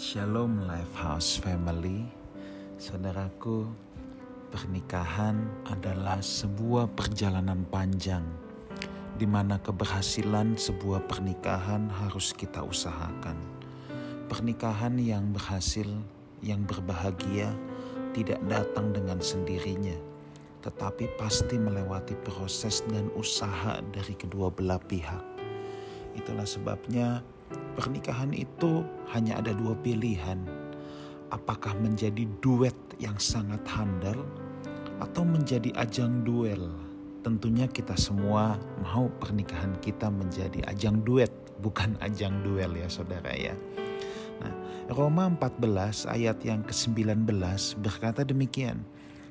Shalom Lifehouse Family Saudaraku Pernikahan adalah sebuah perjalanan panjang di mana keberhasilan sebuah pernikahan harus kita usahakan. Pernikahan yang berhasil, yang berbahagia, tidak datang dengan sendirinya, tetapi pasti melewati proses dan usaha dari kedua belah pihak. Itulah sebabnya pernikahan itu hanya ada dua pilihan. Apakah menjadi duet yang sangat handal atau menjadi ajang duel? Tentunya kita semua mau pernikahan kita menjadi ajang duet, bukan ajang duel ya saudara ya. Nah, Roma 14 ayat yang ke-19 berkata demikian.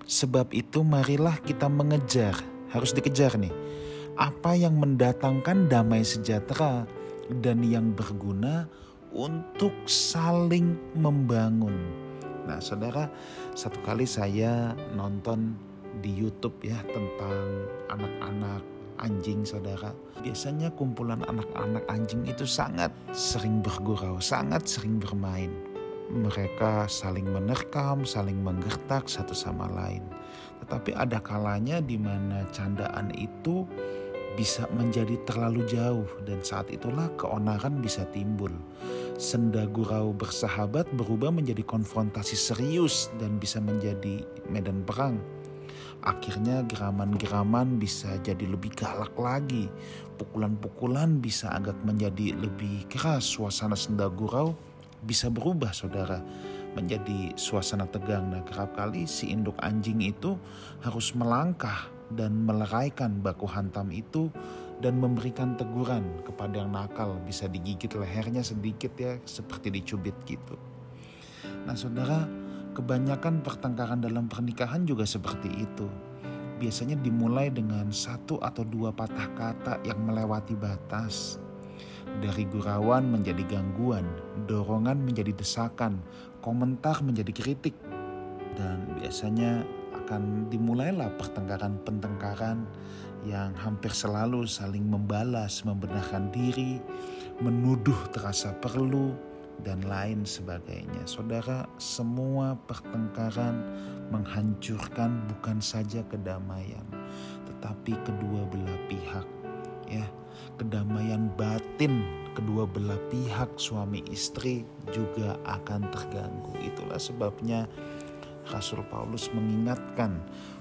Sebab itu marilah kita mengejar, harus dikejar nih. Apa yang mendatangkan damai sejahtera dan yang berguna untuk saling membangun. Nah, saudara, satu kali saya nonton di YouTube ya tentang anak-anak anjing saudara. Biasanya kumpulan anak-anak anjing itu sangat sering bergurau, sangat sering bermain. Mereka saling menerkam, saling menggertak satu sama lain. Tetapi ada kalanya di mana candaan itu bisa menjadi terlalu jauh dan saat itulah keonaran bisa timbul. Senda gurau bersahabat berubah menjadi konfrontasi serius dan bisa menjadi medan perang Akhirnya geraman-geraman bisa jadi lebih galak lagi. Pukulan-pukulan bisa agak menjadi lebih keras. Suasana senda gurau bisa berubah saudara menjadi suasana tegang. Nah kerap kali si induk anjing itu harus melangkah dan meleraikan baku hantam itu dan memberikan teguran kepada yang nakal bisa digigit lehernya sedikit ya seperti dicubit gitu. Nah saudara Kebanyakan pertengkaran dalam pernikahan juga seperti itu. Biasanya dimulai dengan satu atau dua patah kata yang melewati batas. Dari gurauan menjadi gangguan, dorongan menjadi desakan, komentar menjadi kritik. Dan biasanya akan dimulailah pertengkaran-pertengkaran yang hampir selalu saling membalas, membenarkan diri, menuduh terasa perlu, dan lain sebagainya. Saudara, semua pertengkaran menghancurkan bukan saja kedamaian, tetapi kedua belah pihak. Ya, kedamaian batin kedua belah pihak suami istri juga akan terganggu. Itulah sebabnya Rasul Paulus mengingatkan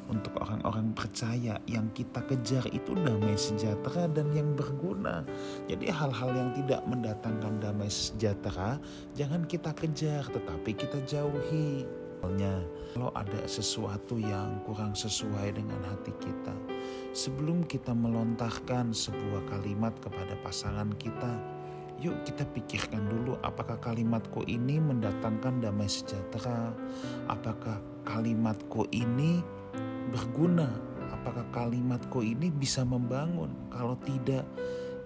untuk orang-orang percaya yang kita kejar itu damai sejahtera dan yang berguna. Jadi hal-hal yang tidak mendatangkan damai sejahtera jangan kita kejar tetapi kita jauhi. Misalnya kalau ada sesuatu yang kurang sesuai dengan hati kita, sebelum kita melontarkan sebuah kalimat kepada pasangan kita, Yuk kita pikirkan dulu apakah kalimatku ini mendatangkan damai sejahtera? Apakah kalimatku ini berguna? Apakah kalimatku ini bisa membangun? Kalau tidak,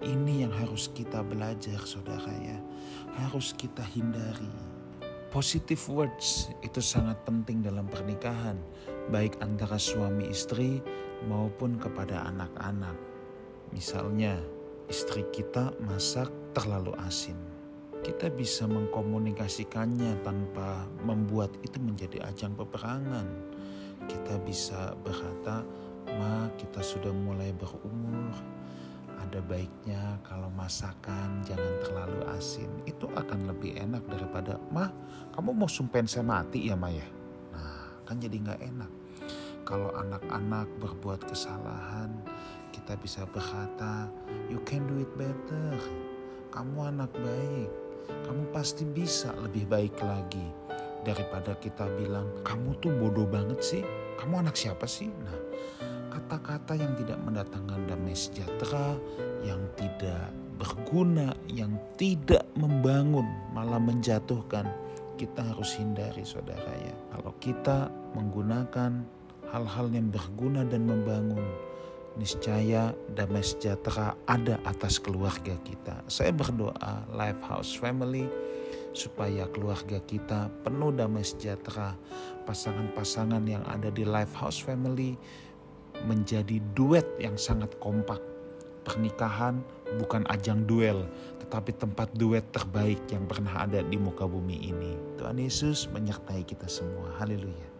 ini yang harus kita belajar saudara ya. Harus kita hindari. Positive words itu sangat penting dalam pernikahan. Baik antara suami istri maupun kepada anak-anak. Misalnya istri kita masak terlalu asin. Kita bisa mengkomunikasikannya tanpa membuat itu menjadi ajang peperangan. Kita bisa berkata, "Ma, kita sudah mulai berumur. Ada baiknya kalau masakan jangan terlalu asin. Itu akan lebih enak daripada, "Ma, kamu mau sumpen saya mati ya, Ma ya?" Nah, kan jadi nggak enak. Kalau anak-anak berbuat kesalahan, kita bisa berkata, "You can do it better." kamu anak baik, kamu pasti bisa lebih baik lagi daripada kita bilang kamu tuh bodoh banget sih, kamu anak siapa sih? Nah, kata-kata yang tidak mendatangkan damai sejahtera, yang tidak berguna, yang tidak membangun, malah menjatuhkan, kita harus hindari saudara ya. Kalau kita menggunakan hal-hal yang berguna dan membangun, niscaya damai sejahtera ada atas keluarga kita. Saya berdoa Lifehouse Family supaya keluarga kita penuh damai sejahtera. Pasangan-pasangan yang ada di Lifehouse Family menjadi duet yang sangat kompak. Pernikahan bukan ajang duel, tetapi tempat duet terbaik yang pernah ada di muka bumi ini. Tuhan Yesus menyertai kita semua. Haleluya.